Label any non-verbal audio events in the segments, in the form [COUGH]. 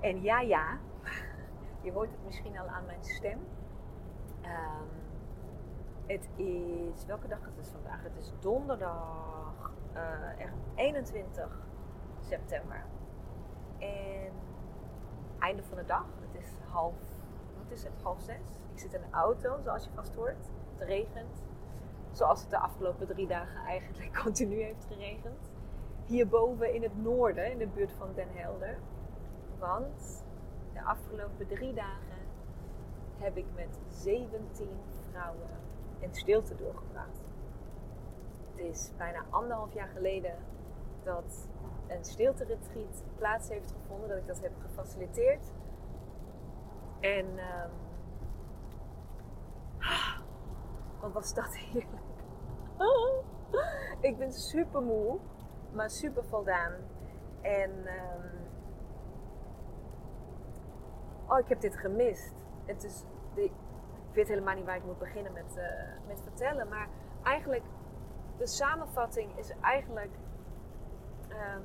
En ja, ja, [LAUGHS] je hoort het misschien al aan mijn stem. Ehm, het is, welke dag is het vandaag? Het is donderdag uh, 21 september. En einde van de dag, het is half, wat is het, half zes. Ik zit in de auto, zoals je vast hoort. Het regent. Zoals het de afgelopen drie dagen eigenlijk [LAUGHS] continu heeft geregend. Hierboven in het noorden, in de buurt van Den Helder. Want de afgelopen drie dagen heb ik met 17 vrouwen in stilte doorgebracht. Het is bijna anderhalf jaar geleden dat een stilte-retreat plaats heeft gevonden, dat ik dat heb gefaciliteerd. En um, wat was dat heerlijk. [LAUGHS] ik ben super moe, maar super voldaan. En um, oh, ik heb dit gemist. Het is, ik weet helemaal niet waar ik moet beginnen met, uh, met vertellen. Maar eigenlijk, de samenvatting is eigenlijk um,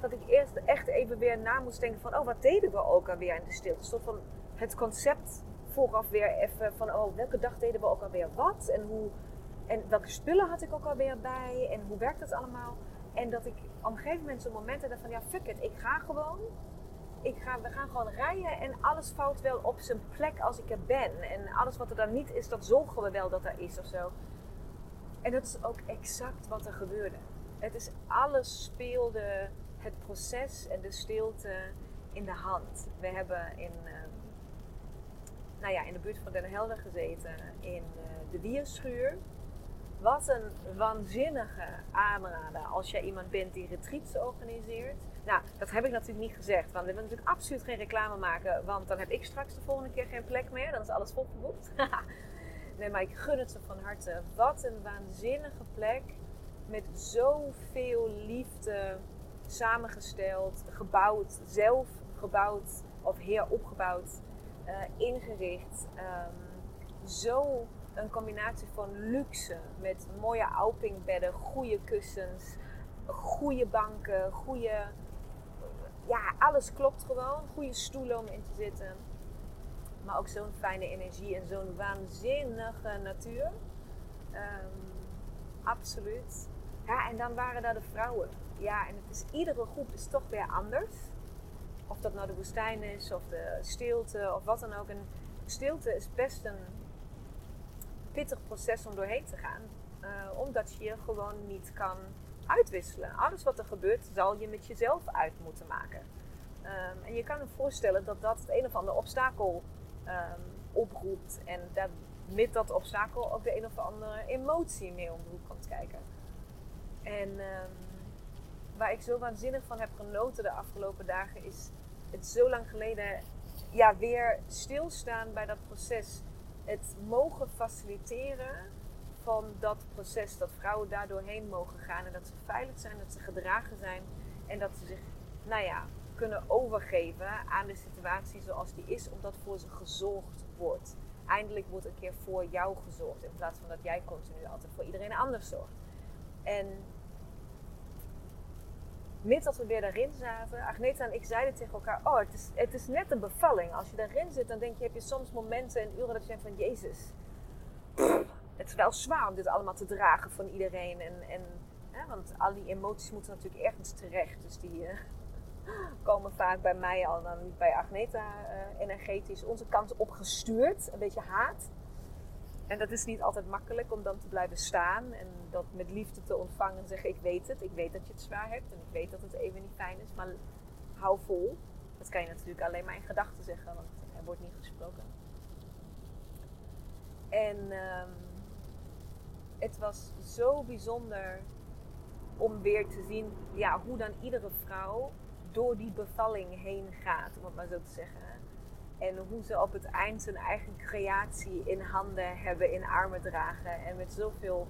dat ik eerst echt even weer na moest denken van, oh, wat deden we ook alweer in de stilte? Soort van het concept vooraf weer even van, oh, welke dag deden we ook alweer wat? En, hoe, en welke spullen had ik ook alweer bij? En hoe werkt het allemaal? En dat ik op een gegeven moment zo'n moment had van, ja, fuck it, ik ga gewoon ik ga, we gaan gewoon rijden en alles valt wel op zijn plek als ik er ben. En alles wat er dan niet is, dat zorgen we wel dat er is of zo. En dat is ook exact wat er gebeurde. Het is alles speelde het proces en de stilte in de hand. We hebben in, uh, nou ja, in de buurt van Den Helder gezeten in uh, de Wierschuur. Wat een waanzinnige aanrader als jij iemand bent die retreats organiseert. Nou, dat heb ik natuurlijk niet gezegd, want we willen natuurlijk absoluut geen reclame maken, want dan heb ik straks de volgende keer geen plek meer. Dan is alles volgeboekt. [LAUGHS] nee, maar ik gun het ze van harte. Wat een waanzinnige plek met zoveel liefde samengesteld, gebouwd, zelf gebouwd of heropgebouwd, uh, ingericht. Um, zo een combinatie van luxe met mooie Alpingbedden, goede kussens, goede banken, goede. Ja, alles klopt gewoon. Goede stoelen om in te zitten. Maar ook zo'n fijne energie en zo'n waanzinnige natuur. Um, absoluut. Ja, en dan waren daar de vrouwen. Ja, en het is, iedere groep is toch weer anders. Of dat nou de woestijn is, of de stilte, of wat dan ook. En stilte is best een pittig proces om doorheen te gaan. Uh, omdat je gewoon niet kan uitwisselen. Alles wat er gebeurt, zal je met jezelf uit moeten maken. Um, en je kan je voorstellen dat dat het een of ander obstakel um, oproept. En dat met dat obstakel ook de een of andere emotie mee om de hoek komt kijken. En um, waar ik zo waanzinnig van heb genoten de afgelopen dagen is het zo lang geleden ja, weer stilstaan bij dat proces het mogen faciliteren van dat proces. Dat vrouwen daar doorheen mogen gaan en dat ze veilig zijn, dat ze gedragen zijn en dat ze zich, nou ja, kunnen overgeven aan de situatie zoals die is, omdat voor ze gezorgd wordt. Eindelijk wordt een keer voor jou gezorgd in plaats van dat jij continu altijd voor iedereen anders zorgt. En met dat we weer daarin zaten, Agneta en ik zeiden tegen elkaar: Oh, het is, het is net een bevalling. Als je daarin zit, dan denk je: heb je soms momenten en uren dat je denkt: van Jezus, het is wel zwaar om dit allemaal te dragen van iedereen. En, en, hè, want al die emoties moeten natuurlijk ergens terecht. Dus die, uh, [LAUGHS] komen vaak bij mij al, dan niet bij Agneta, uh, energetisch onze kant opgestuurd. Een beetje haat. En dat is niet altijd makkelijk om dan te blijven staan en dat met liefde te ontvangen en zeggen: Ik weet het, ik weet dat je het zwaar hebt en ik weet dat het even niet fijn is, maar hou vol. Dat kan je natuurlijk alleen maar in gedachten zeggen, want er wordt niet gesproken. En um, het was zo bijzonder om weer te zien ja, hoe dan iedere vrouw door die bevalling heen gaat, om het maar zo te zeggen. En hoe ze op het eind hun eigen creatie in handen hebben, in armen dragen. En met zoveel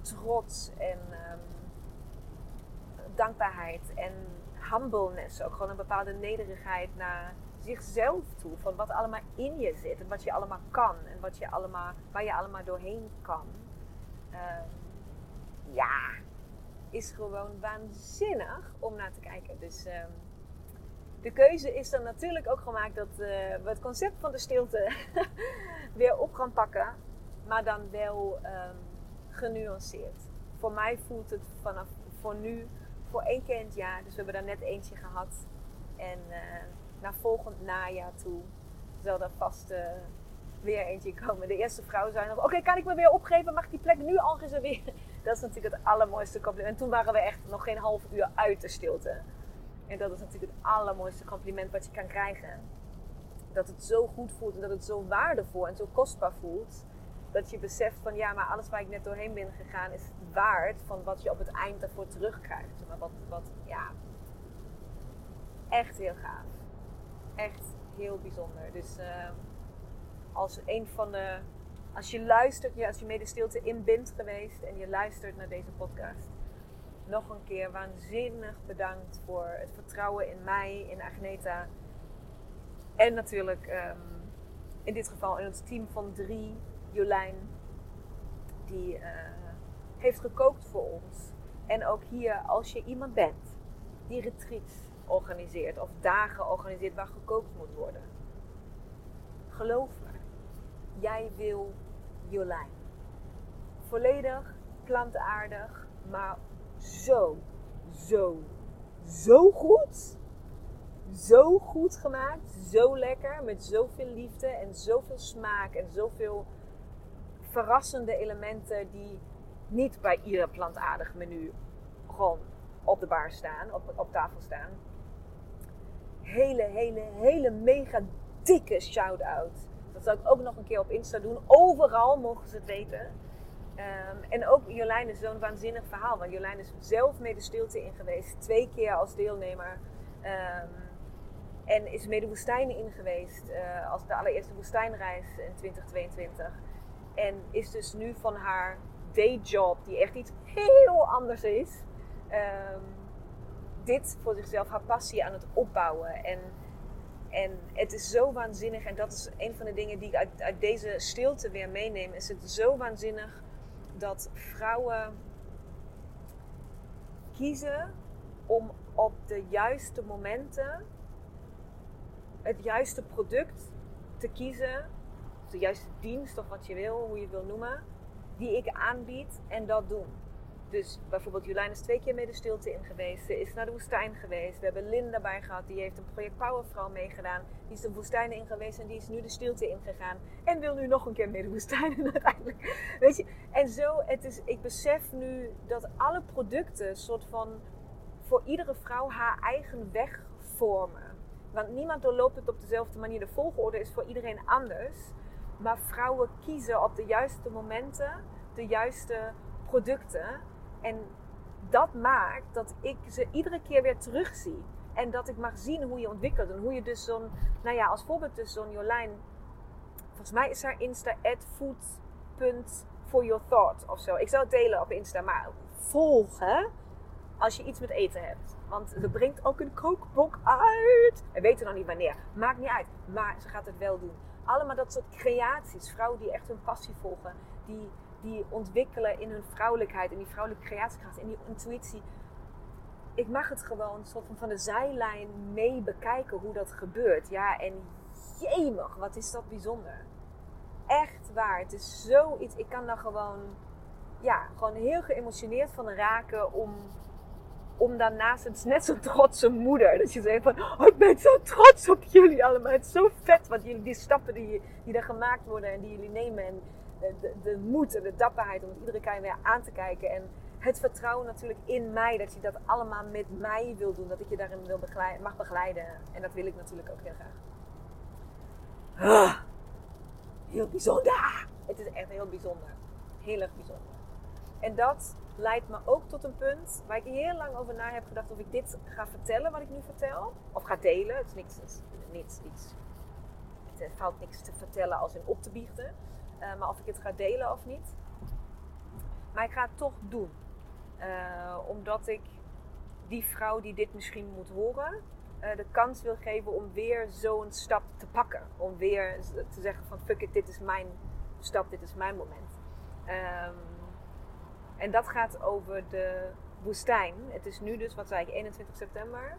trots en um, dankbaarheid en humbleness. Ook gewoon een bepaalde nederigheid naar zichzelf toe. Van wat allemaal in je zit en wat je allemaal kan. En wat je allemaal, waar je allemaal doorheen kan. Um, ja, is gewoon waanzinnig om naar te kijken. Dus um, de keuze is dan natuurlijk ook gemaakt dat uh, we het concept van de stilte [LAUGHS] weer op gaan pakken. Maar dan wel um, genuanceerd. Voor mij voelt het vanaf voor nu, voor één keer in het jaar. Dus we hebben daar net eentje gehad. En uh, naar volgend najaar toe zal er vast uh, weer eentje komen. De eerste vrouw zei nog: Oké, kan ik me weer opgeven? Mag die plek nu al reserveren? [LAUGHS] Dat is natuurlijk het allermooiste compliment. En toen waren we echt nog geen half uur uit de stilte. En dat is natuurlijk het allermooiste compliment wat je kan krijgen. Dat het zo goed voelt en dat het zo waardevol en zo kostbaar voelt. Dat je beseft van ja, maar alles waar ik net doorheen ben gegaan is waard van wat je op het eind daarvoor terugkrijgt. Maar wat, wat, ja, echt heel gaaf. Echt heel bijzonder. Dus uh, als een van de, als je luistert, als je mee de stilte in bent geweest en je luistert naar deze podcast nog een keer waanzinnig bedankt voor het vertrouwen in mij, in Agneta. En natuurlijk um, in dit geval in het team van drie, Jolijn, die uh, heeft gekookt voor ons. En ook hier, als je iemand bent die retreats organiseert of dagen organiseert waar gekookt moet worden. Geloof me, jij wil Jolijn. Volledig plantaardig, maar zo, zo, zo goed. Zo goed gemaakt, zo lekker, met zoveel liefde en zoveel smaak en zoveel verrassende elementen die niet bij ieder plantaardig menu gewoon op de bar staan, op, op tafel staan. Hele, hele, hele mega dikke shout-out. Dat zal ik ook nog een keer op Insta doen. Overal mogen ze het weten. Um, en ook Jolijn is zo'n waanzinnig verhaal. Want Jolijn is zelf mee de stilte in geweest. Twee keer als deelnemer. Um, en is mee de woestijn in geweest. Uh, als de allereerste woestijnreis in 2022. En is dus nu van haar dayjob, die echt iets heel anders is. Um, dit voor zichzelf, haar passie aan het opbouwen. En, en het is zo waanzinnig. En dat is een van de dingen die ik uit, uit deze stilte weer meeneem. Is het zo waanzinnig dat vrouwen kiezen om op de juiste momenten het juiste product te kiezen, de juiste dienst of wat je wil, hoe je het wil noemen, die ik aanbied en dat doen. Dus bijvoorbeeld Jolijn is twee keer mee de stilte in geweest. Ze is naar de woestijn geweest. We hebben Linda bij gehad. Die heeft een project Powervrouw meegedaan. Die is de woestijn in geweest en die is nu de stilte ingegaan. En wil nu nog een keer mee de woestijn in [LAUGHS] uiteindelijk. Weet je? En zo, het is, ik besef nu dat alle producten soort van voor iedere vrouw haar eigen weg vormen. Want niemand doorloopt het op dezelfde manier. De volgorde is voor iedereen anders. Maar vrouwen kiezen op de juiste momenten de juiste producten en dat maakt dat ik ze iedere keer weer terugzie. En dat ik mag zien hoe je ontwikkelt. En hoe je dus zo'n, nou ja, als voorbeeld dus zo'n Jolijn. Volgens mij is haar Insta at food.foryourthought of zo. Ik zal het delen op Insta, maar volgen als je iets met eten hebt. Want ze brengt ook een kookboek uit. En weten nog niet wanneer. Maakt niet uit. Maar ze gaat het wel doen. Allemaal dat soort creaties. Vrouwen die echt hun passie volgen. Die die ontwikkelen in hun vrouwelijkheid en die vrouwelijke creatiekracht en die intuïtie. Ik mag het gewoon soort van van de zijlijn mee bekijken hoe dat gebeurt. Ja, en jemig, wat is dat bijzonder. Echt waar. Het is zoiets. Ik kan daar gewoon, ja, gewoon heel geëmotioneerd van raken om om daarnaast, het is net zo'n trotse moeder. Dat je zegt van, oh, ik ben zo trots op jullie allemaal. Het is zo vet, want jullie, die stappen die, die er gemaakt worden en die jullie nemen. En de, de, moed en de dapperheid om iedere keer weer aan te kijken. En het vertrouwen natuurlijk in mij, dat je dat allemaal met mij wil doen. Dat ik je daarin wil begeleiden, mag begeleiden. En dat wil ik natuurlijk ook heel graag. Ah, heel bijzonder. Het is echt heel bijzonder. Heel erg bijzonder. En dat leidt me ook tot een punt waar ik heel lang over na heb gedacht of ik dit ga vertellen wat ik nu vertel. Of ga delen. Het is niks, is iets. Het valt niks te vertellen als in op te biechten. Uh, maar of ik het ga delen of niet. Maar ik ga het toch doen. Uh, omdat ik die vrouw die dit misschien moet horen, uh, de kans wil geven om weer zo'n stap te pakken. Om weer te zeggen van fuck it, dit is mijn stap, dit is mijn moment. Um, en dat gaat over de woestijn. Het is nu dus, wat zei ik, 21 september.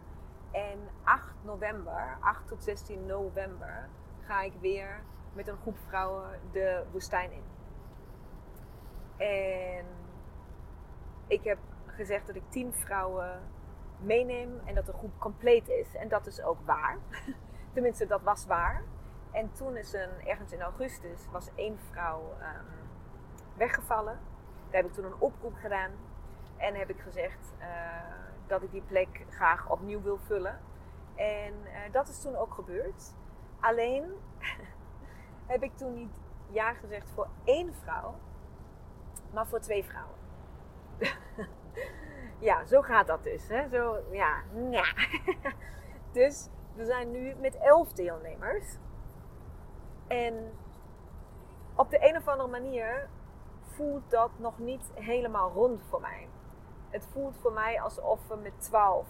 En 8 november, 8 tot 16 november, ga ik weer met een groep vrouwen de woestijn in. En ik heb gezegd dat ik 10 vrouwen meeneem en dat de groep compleet is. En dat is ook waar. [LAUGHS] Tenminste, dat was waar. En toen is een, ergens in augustus, was één vrouw um, weggevallen. Daar heb ik toen een oproep gedaan. En heb ik gezegd uh, dat ik die plek graag opnieuw wil vullen. En uh, dat is toen ook gebeurd. Alleen [LAUGHS] heb ik toen niet ja gezegd voor één vrouw, maar voor twee vrouwen. [LAUGHS] ja, zo gaat dat dus. Hè? Zo, ja, [LAUGHS] dus we zijn nu met elf deelnemers. En op de een of andere manier voelt dat nog niet helemaal rond voor mij. Het voelt voor mij alsof we met 12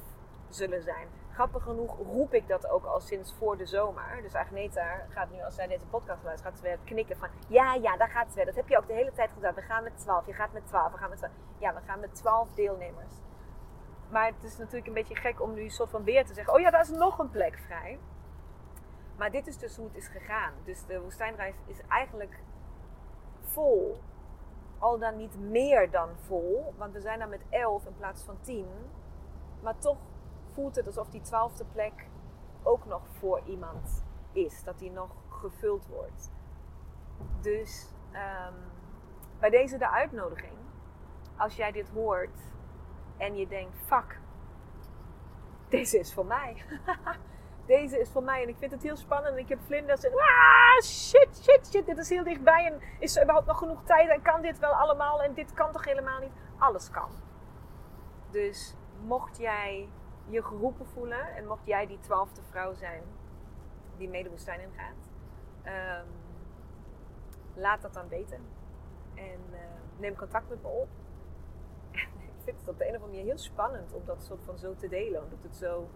zullen zijn. Grappig genoeg roep ik dat ook al sinds voor de zomer. Dus Agneta gaat nu, als zij deze podcast luistert, gaat ze weer knikken van... Ja, ja, daar gaat ze weer. Dat heb je ook de hele tijd gedaan. We gaan met 12. Je gaat met 12. We gaan met 12. Ja, we gaan met 12 deelnemers. Maar het is natuurlijk een beetje gek om nu een soort van weer te zeggen... Oh ja, daar is nog een plek vrij. Maar dit is dus hoe het is gegaan. Dus de woestijnreis is eigenlijk vol al dan niet meer dan vol. Want we zijn dan met 11 in plaats van 10. Maar toch voelt het alsof die twaalfde plek ook nog voor iemand is. Dat die nog gevuld wordt. Dus um, bij deze de uitnodiging. Als jij dit hoort en je denkt: fuck, deze is voor mij. [LAUGHS] deze is voor mij. En ik vind het heel spannend. En ik heb vlinders. En ah, shit, shit, shit. Dit is heel dichtbij. En is er überhaupt nog genoeg tijd? En kan dit wel allemaal? En dit kan toch helemaal niet? Alles kan. Dus mocht jij je geroepen voelen. En mocht jij die twaalfde vrouw zijn die mee de woestijn ingaat. Um, laat dat dan weten. En uh, neem contact met me op. [LAUGHS] ik vind het op de een of andere manier heel spannend om dat soort van zo te delen. Omdat het zo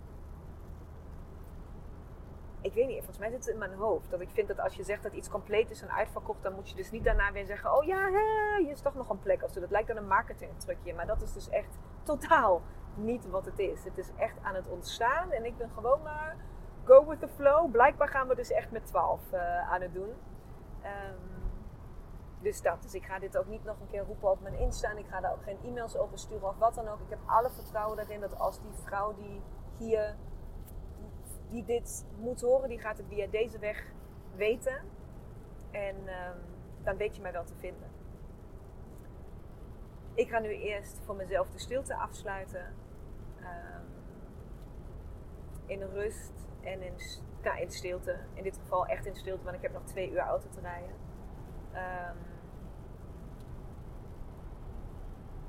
ik weet niet, volgens mij zit het in mijn hoofd. Dat ik vind dat als je zegt dat iets compleet is en uitverkocht, dan moet je dus niet daarna weer zeggen: Oh ja, hier is toch nog een plek. Of zo. Dat lijkt dan een marketingtrucje. Maar dat is dus echt totaal niet wat het is. Het is echt aan het ontstaan en ik ben gewoon maar go with the flow. Blijkbaar gaan we dus echt met 12 uh, eh, aan het doen. Um, dus dat. Dus ik ga dit ook niet nog een keer roepen op mijn Insta. En ik ga daar ook geen e-mails over sturen of wat dan ook. Ik heb alle vertrouwen erin dat als die vrouw die hier die dit moet horen, die gaat het via deze weg weten. En um, dan weet je mij wel te vinden. Ik ga nu eerst voor mezelf de stilte afsluiten. Um, in rust en in, nou, in stilte. In dit geval echt in stilte, want ik heb nog twee uur auto te rijden. Um,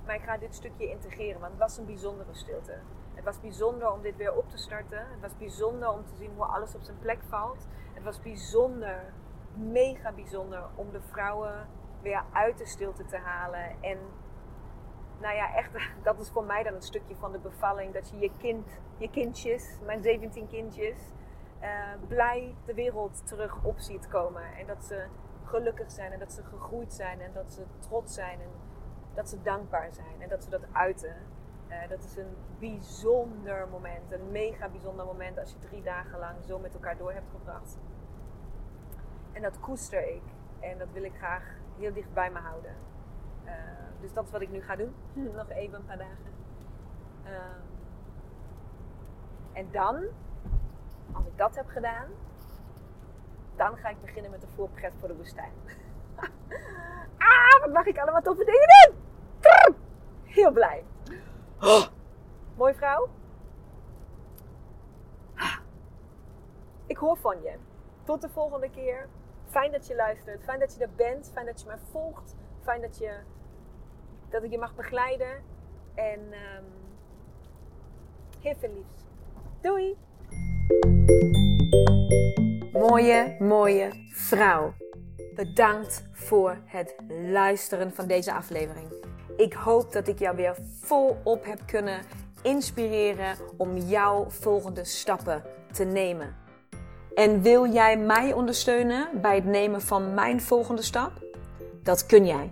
maar ik ga dit stukje integreren, want het was een bijzondere stilte. Het was bijzonder om dit weer op te starten. Het was bijzonder om te zien hoe alles op zijn plek valt. Het was bijzonder, mega bijzonder om de vrouwen weer uit de stilte te halen. En nou ja, echt, [LAUGHS] dat is voor mij dan een stukje van de bevalling. Dat je je kind, je kindjes, mijn 17 kindjes, uh, blij de wereld terug op ziet komen. En dat ze gelukkig zijn en dat ze gegroeid zijn en dat ze trots zijn en dat ze dankbaar zijn en dat ze dat uiten. Uh, dat is een bijzonder moment, een mega bijzonder moment als je drie dagen lang zo met elkaar door hebt gebracht. En dat koester ik en dat wil ik graag heel dicht bij me houden. Uh, dus dat is wat ik nu ga doen. [LAUGHS] Nog even een paar dagen. Uh, En dan, als ik dat heb gedaan, dan ga ik beginnen met de voorpret voor de woestijn. [LAUGHS] ah, wat mag ik allemaal toffe dingen doen? Heel blij. Oh. Mooi vrouw. Ik hoor van je. Tot de volgende keer. Fijn dat je luistert. Fijn dat je er bent. Fijn dat je mij volgt. Fijn dat, je, dat ik je mag begeleiden. En um, heel veel liefs. Doei! Mooie, mooie vrouw. Bedankt voor het luisteren van deze aflevering. Ik hoop dat ik jou weer volop heb kunnen inspireren om jouw volgende stappen te nemen. En wil jij mij ondersteunen bij het nemen van mijn volgende stap? Dat kun jij.